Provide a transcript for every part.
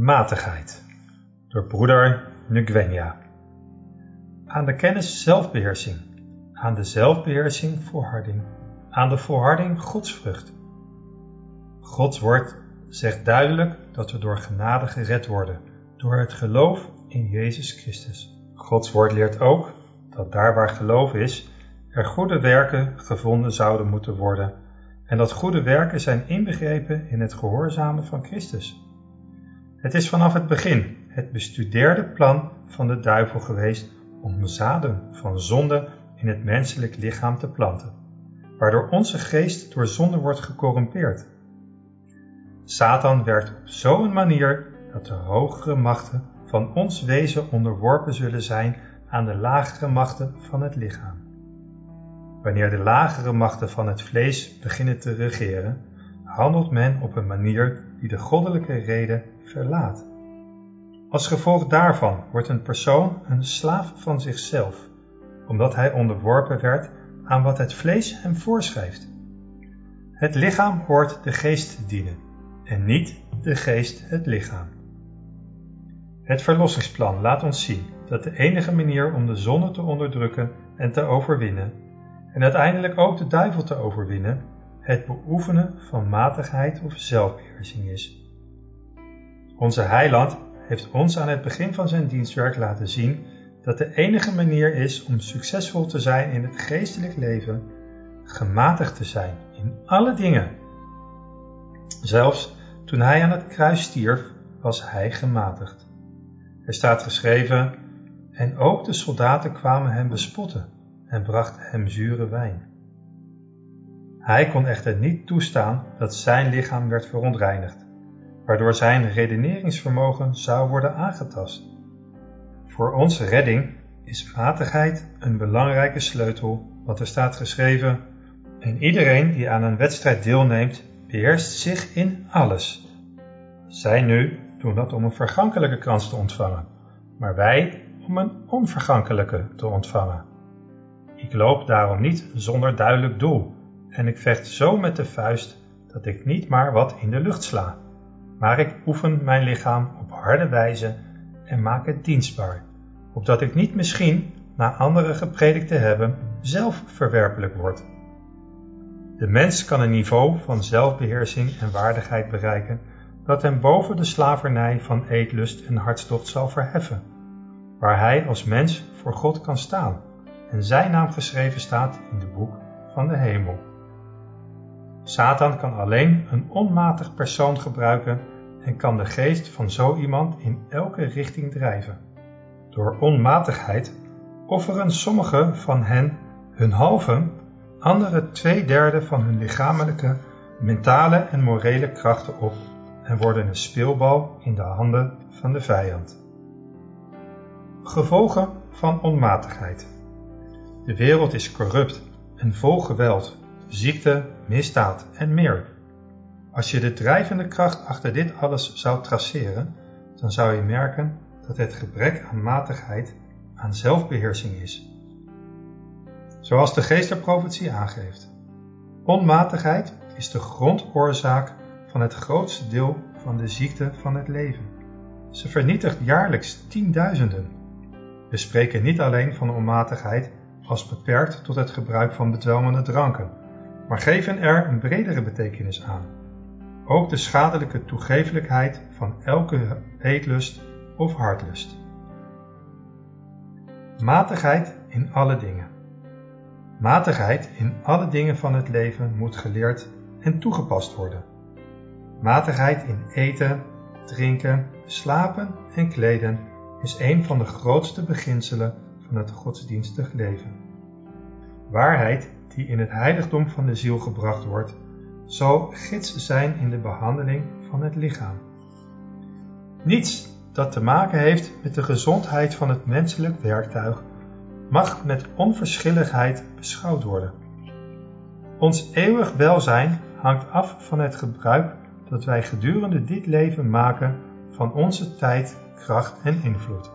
Matigheid door broeder Ngwenya. Aan de kennis zelfbeheersing, aan de zelfbeheersing volharding, aan de volharding godsvrucht. Gods woord zegt duidelijk dat we door genade gered worden, door het geloof in Jezus Christus. Gods woord leert ook dat daar waar geloof is, er goede werken gevonden zouden moeten worden en dat goede werken zijn inbegrepen in het gehoorzamen van Christus. Het is vanaf het begin het bestudeerde plan van de duivel geweest om zaden van zonde in het menselijk lichaam te planten, waardoor onze geest door zonde wordt gecorrumpeerd. Satan werkt op zo'n manier dat de hogere machten van ons wezen onderworpen zullen zijn aan de lagere machten van het lichaam. Wanneer de lagere machten van het vlees beginnen te regeren, handelt men op een manier die de goddelijke reden verlaat. Als gevolg daarvan wordt een persoon een slaaf van zichzelf, omdat hij onderworpen werd aan wat het vlees hem voorschrijft. Het lichaam hoort de geest te dienen en niet de geest het lichaam. Het verlossingsplan laat ons zien dat de enige manier om de zonne te onderdrukken en te overwinnen, en uiteindelijk ook de duivel te overwinnen, het beoefenen van matigheid of zelfbeheersing is. Onze heiland heeft ons aan het begin van zijn dienstwerk laten zien dat de enige manier is om succesvol te zijn in het geestelijk leven, gematigd te zijn in alle dingen. Zelfs toen hij aan het kruis stierf, was hij gematigd. Er staat geschreven, en ook de soldaten kwamen hem bespotten en brachten hem zure wijn. Hij kon echter niet toestaan dat zijn lichaam werd verontreinigd waardoor zijn redeneringsvermogen zou worden aangetast. Voor onze redding is matigheid een belangrijke sleutel, want er staat geschreven: En iedereen die aan een wedstrijd deelneemt, beheerst zich in alles. Zij nu doen dat om een vergankelijke krans te ontvangen, maar wij om een onvergankelijke te ontvangen. Ik loop daarom niet zonder duidelijk doel, en ik vecht zo met de vuist dat ik niet maar wat in de lucht sla maar ik oefen mijn lichaam op harde wijze en maak het dienstbaar, opdat ik niet misschien, na anderen gepredikt te hebben, zelf verwerpelijk word. De mens kan een niveau van zelfbeheersing en waardigheid bereiken dat hem boven de slavernij van eetlust en hartstocht zal verheffen, waar hij als mens voor God kan staan en zijn naam geschreven staat in het boek van de hemel. Satan kan alleen een onmatig persoon gebruiken en kan de geest van zo iemand in elke richting drijven. Door onmatigheid offeren sommigen van hen hun halve, anderen twee derde van hun lichamelijke, mentale en morele krachten op en worden een speelbal in de handen van de vijand. Gevolgen van onmatigheid. De wereld is corrupt en vol geweld ziekte, misdaad en meer. Als je de drijvende kracht achter dit alles zou traceren, dan zou je merken dat het gebrek aan matigheid aan zelfbeheersing is. Zoals de geest der profetie aangeeft. Onmatigheid is de grondoorzaak van het grootste deel van de ziekte van het leven. Ze vernietigt jaarlijks tienduizenden. We spreken niet alleen van onmatigheid als beperkt tot het gebruik van bedwelmende dranken, maar geven er een bredere betekenis aan. Ook de schadelijke toegeeflijkheid van elke eetlust of hartlust. Matigheid in alle dingen. Matigheid in alle dingen van het leven moet geleerd en toegepast worden. Matigheid in eten, drinken, slapen en kleden is een van de grootste beginselen van het godsdienstig leven. Waarheid die in het heiligdom van de ziel gebracht wordt, zal gids zijn in de behandeling van het lichaam. Niets dat te maken heeft met de gezondheid van het menselijk werktuig mag met onverschilligheid beschouwd worden. Ons eeuwig welzijn hangt af van het gebruik dat wij gedurende dit leven maken van onze tijd, kracht en invloed.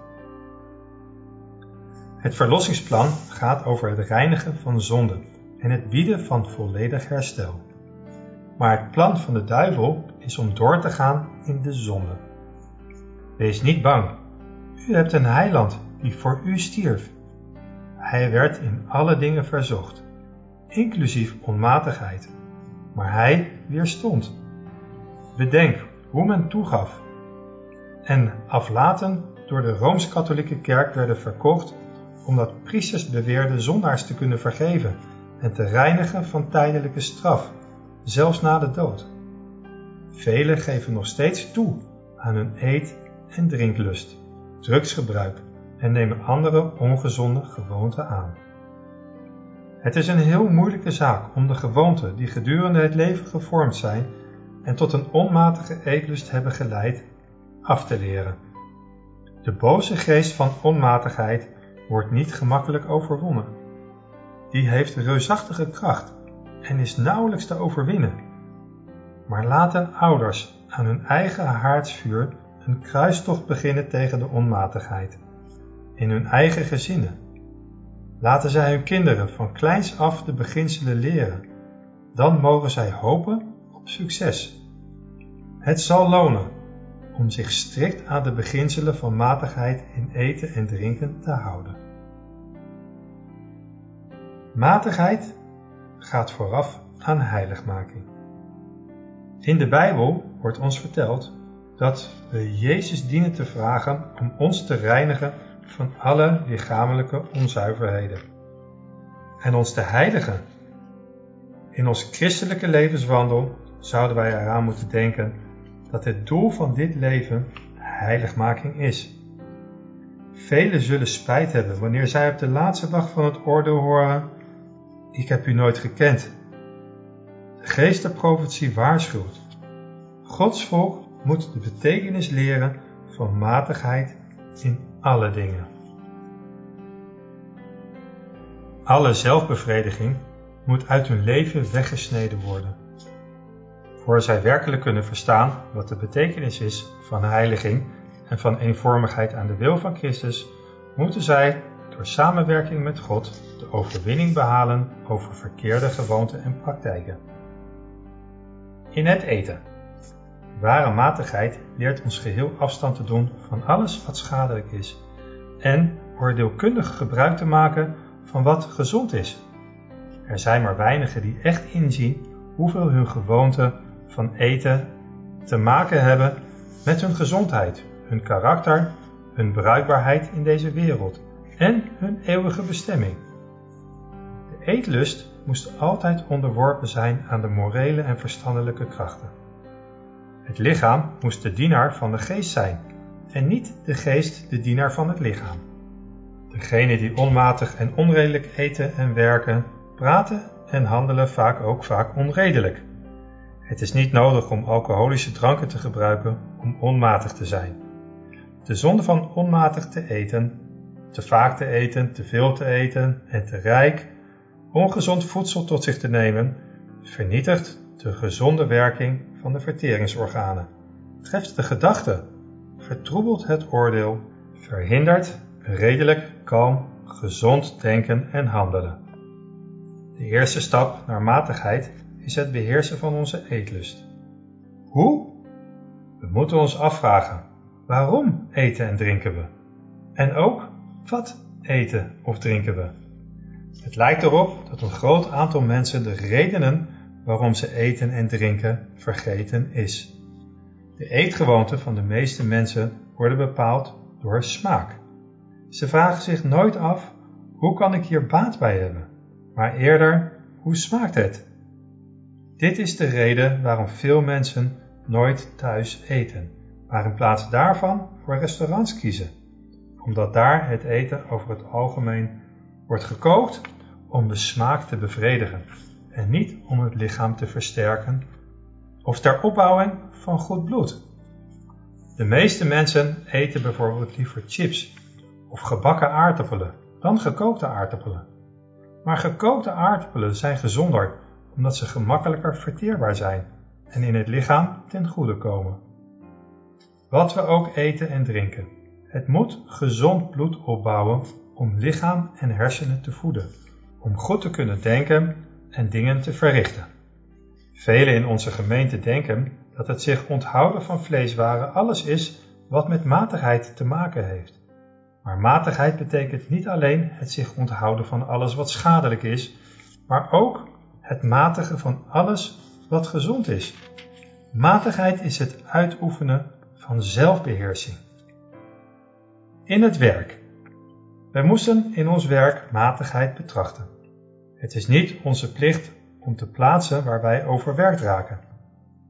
Het verlossingsplan gaat over het reinigen van zonde en het bieden van volledig herstel. Maar het plan van de duivel is om door te gaan in de zonde. Wees niet bang. U hebt een heiland die voor u stierf. Hij werd in alle dingen verzocht, inclusief onmatigheid, maar hij weerstond. Bedenk hoe men toegaf en aflaten door de Rooms-Katholieke Kerk werden verkocht omdat priesters beweerden zondaars te kunnen vergeven en te reinigen van tijdelijke straf, zelfs na de dood. Velen geven nog steeds toe aan hun eet- en drinklust, drugsgebruik en nemen andere ongezonde gewoonten aan. Het is een heel moeilijke zaak om de gewoonten die gedurende het leven gevormd zijn en tot een onmatige eetlust hebben geleid, af te leren. De boze geest van onmatigheid wordt niet gemakkelijk overwonnen. Die heeft reusachtige kracht en is nauwelijks te overwinnen. Maar laten ouders aan hun eigen haardsvuur een kruistocht beginnen tegen de onmatigheid. In hun eigen gezinnen. Laten zij hun kinderen van kleins af de beginselen leren. Dan mogen zij hopen op succes. Het zal lonen om zich strikt aan de beginselen van matigheid in eten en drinken te houden. Matigheid gaat vooraf aan heiligmaking. In de Bijbel wordt ons verteld dat we Jezus dienen te vragen om ons te reinigen van alle lichamelijke onzuiverheden en ons te heiligen. In ons christelijke levenswandel zouden wij eraan moeten denken dat het doel van dit leven heiligmaking is. Velen zullen spijt hebben wanneer zij op de laatste dag van het oordeel horen: Ik heb u nooit gekend. De geestenprofetie waarschuwt. Gods volk moet de betekenis leren van matigheid in alle dingen. Alle zelfbevrediging moet uit hun leven weggesneden worden voor zij werkelijk kunnen verstaan wat de betekenis is van heiliging en van eenvormigheid aan de wil van Christus, moeten zij door samenwerking met God de overwinning behalen over verkeerde gewoonten en praktijken. In het eten. Ware matigheid leert ons geheel afstand te doen van alles wat schadelijk is en oordeelkundig gebruik te maken van wat gezond is. Er zijn maar weinigen die echt inzien hoeveel hun gewoonten van eten te maken hebben met hun gezondheid, hun karakter, hun bruikbaarheid in deze wereld en hun eeuwige bestemming. De eetlust moest altijd onderworpen zijn aan de morele en verstandelijke krachten. Het lichaam moest de dienaar van de geest zijn en niet de geest de dienaar van het lichaam. Degenen die onmatig en onredelijk eten en werken, praten en handelen vaak ook vaak onredelijk. Het is niet nodig om alcoholische dranken te gebruiken om onmatig te zijn. De zonde van onmatig te eten, te vaak te eten, te veel te eten en te rijk, ongezond voedsel tot zich te nemen, vernietigt de gezonde werking van de verteringsorganen, treft de gedachte, vertroebelt het oordeel, verhindert redelijk, kalm, gezond denken en handelen. De eerste stap naar matigheid is het beheersen van onze eetlust. Hoe? We moeten ons afvragen, waarom eten en drinken we? En ook, wat eten of drinken we? Het lijkt erop dat een groot aantal mensen de redenen waarom ze eten en drinken vergeten is. De eetgewoonten van de meeste mensen worden bepaald door smaak. Ze vragen zich nooit af, hoe kan ik hier baat bij hebben? Maar eerder, hoe smaakt het? Dit is de reden waarom veel mensen nooit thuis eten, maar in plaats daarvan voor restaurants kiezen, omdat daar het eten over het algemeen wordt gekookt om de smaak te bevredigen en niet om het lichaam te versterken of ter opbouwing van goed bloed. De meeste mensen eten bijvoorbeeld liever chips of gebakken aardappelen dan gekookte aardappelen. Maar gekookte aardappelen zijn gezonder omdat ze gemakkelijker verteerbaar zijn en in het lichaam ten goede komen. Wat we ook eten en drinken, het moet gezond bloed opbouwen om lichaam en hersenen te voeden, om goed te kunnen denken en dingen te verrichten. Velen in onze gemeente denken dat het zich onthouden van vleeswaren alles is wat met matigheid te maken heeft. Maar matigheid betekent niet alleen het zich onthouden van alles wat schadelijk is, maar ook het matigen van alles wat gezond is. Matigheid is het uitoefenen van zelfbeheersing. In het werk. Wij moesten in ons werk matigheid betrachten. Het is niet onze plicht om te plaatsen waar wij overwerkt raken.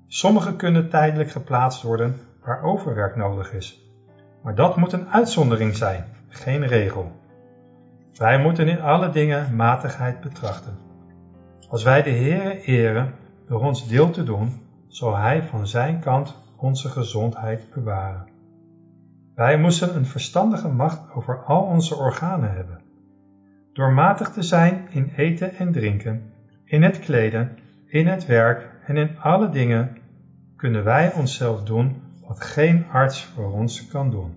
Sommigen kunnen tijdelijk geplaatst worden waar overwerk nodig is. Maar dat moet een uitzondering zijn, geen regel. Wij moeten in alle dingen matigheid betrachten. Als wij de Heere eren door ons deel te doen, zal Hij van Zijn kant onze gezondheid bewaren. Wij moesten een verstandige macht over al onze organen hebben. Door matig te zijn in eten en drinken, in het kleden, in het werk en in alle dingen, kunnen wij onszelf doen wat geen arts voor ons kan doen.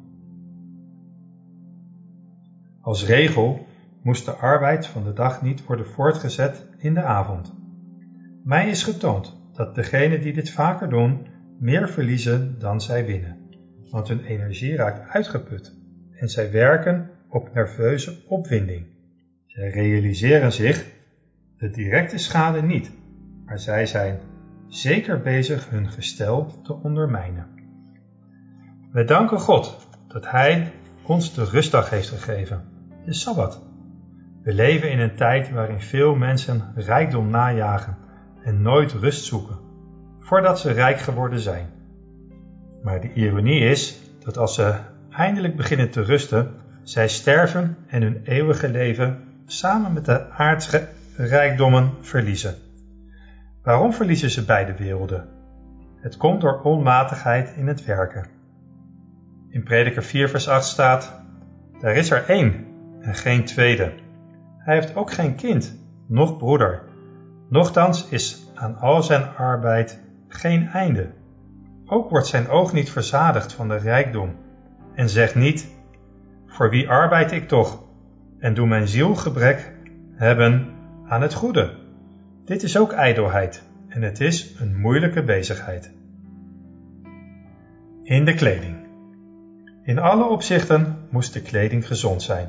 Als regel moest de arbeid van de dag niet worden voortgezet in de avond. Mij is getoond dat degenen die dit vaker doen, meer verliezen dan zij winnen, want hun energie raakt uitgeput en zij werken op nerveuze opwinding. Zij realiseren zich de directe schade niet, maar zij zijn zeker bezig hun gestel te ondermijnen. Wij danken God dat Hij ons de rustdag heeft gegeven, de Sabbat. We leven in een tijd waarin veel mensen rijkdom najagen en nooit rust zoeken, voordat ze rijk geworden zijn. Maar de ironie is dat als ze eindelijk beginnen te rusten, zij sterven en hun eeuwige leven samen met de aardse rijkdommen verliezen. Waarom verliezen ze beide werelden? Het komt door onmatigheid in het werken. In Prediker 4 vers 8 staat, Daar is er één en geen tweede. Hij heeft ook geen kind, noch broeder. Nochtans is aan al zijn arbeid geen einde. Ook wordt zijn oog niet verzadigd van de rijkdom en zegt niet, voor wie arbeid ik toch en doe mijn ziel gebrek hebben aan het goede. Dit is ook ijdelheid en het is een moeilijke bezigheid. In de kleding. In alle opzichten moest de kleding gezond zijn.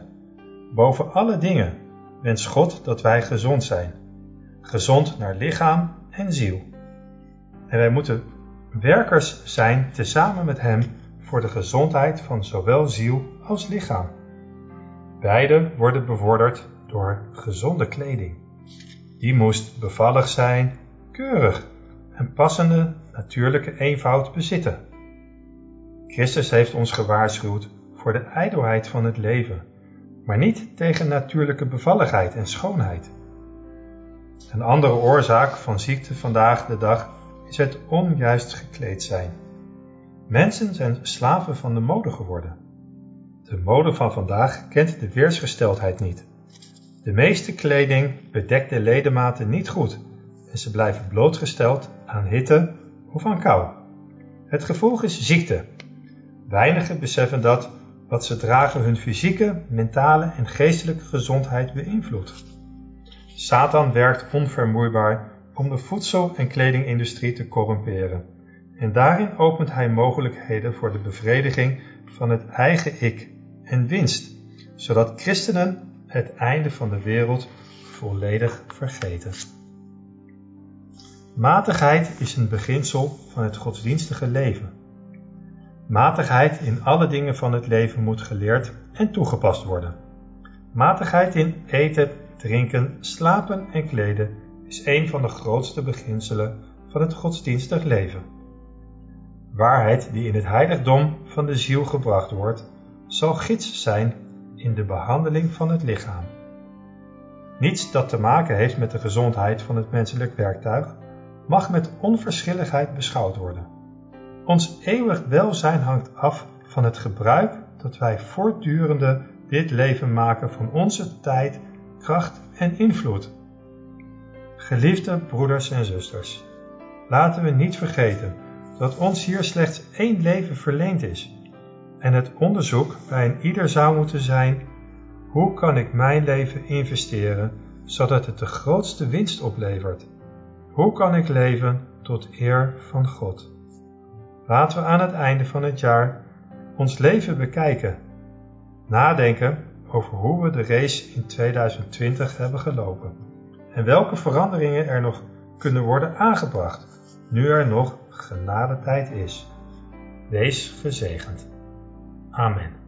Boven alle dingen wens God dat wij gezond zijn. Gezond naar lichaam en ziel. En wij moeten werkers zijn tezamen met Hem voor de gezondheid van zowel ziel als lichaam. Beide worden bevorderd door gezonde kleding. Die moest bevallig zijn, keurig en passende natuurlijke eenvoud bezitten. Christus heeft ons gewaarschuwd voor de ijdelheid van het leven, maar niet tegen natuurlijke bevalligheid en schoonheid. Een andere oorzaak van ziekte vandaag de dag is het onjuist gekleed zijn. Mensen zijn slaven van de mode geworden. De mode van vandaag kent de weersgesteldheid niet. De meeste kleding bedekt de ledematen niet goed en ze blijven blootgesteld aan hitte of aan kou. Het gevolg is ziekte. Weinigen beseffen dat wat ze dragen hun fysieke, mentale en geestelijke gezondheid beïnvloedt. Satan werkt onvermoeibaar om de voedsel- en kledingindustrie te corrumperen. En daarin opent hij mogelijkheden voor de bevrediging van het eigen ik en winst, zodat christenen het einde van de wereld volledig vergeten. Matigheid is een beginsel van het godsdienstige leven. Matigheid in alle dingen van het leven moet geleerd en toegepast worden. Matigheid in eten, drinken, slapen en kleden is een van de grootste beginselen van het godsdienstig leven. Waarheid die in het heiligdom van de ziel gebracht wordt, zal gids zijn in de behandeling van het lichaam. Niets dat te maken heeft met de gezondheid van het menselijk werktuig mag met onverschilligheid beschouwd worden. Ons eeuwig welzijn hangt af van het gebruik dat wij voortdurende dit leven maken van onze tijd, kracht en invloed. Geliefde broeders en zusters, laten we niet vergeten dat ons hier slechts één leven verleend is en het onderzoek bij een ieder zou moeten zijn: hoe kan ik mijn leven investeren zodat het de grootste winst oplevert? Hoe kan ik leven tot eer van God? Laten we aan het einde van het jaar ons leven bekijken, nadenken over hoe we de race in 2020 hebben gelopen en welke veranderingen er nog kunnen worden aangebracht, nu er nog genadetijd is. Wees gezegend. Amen.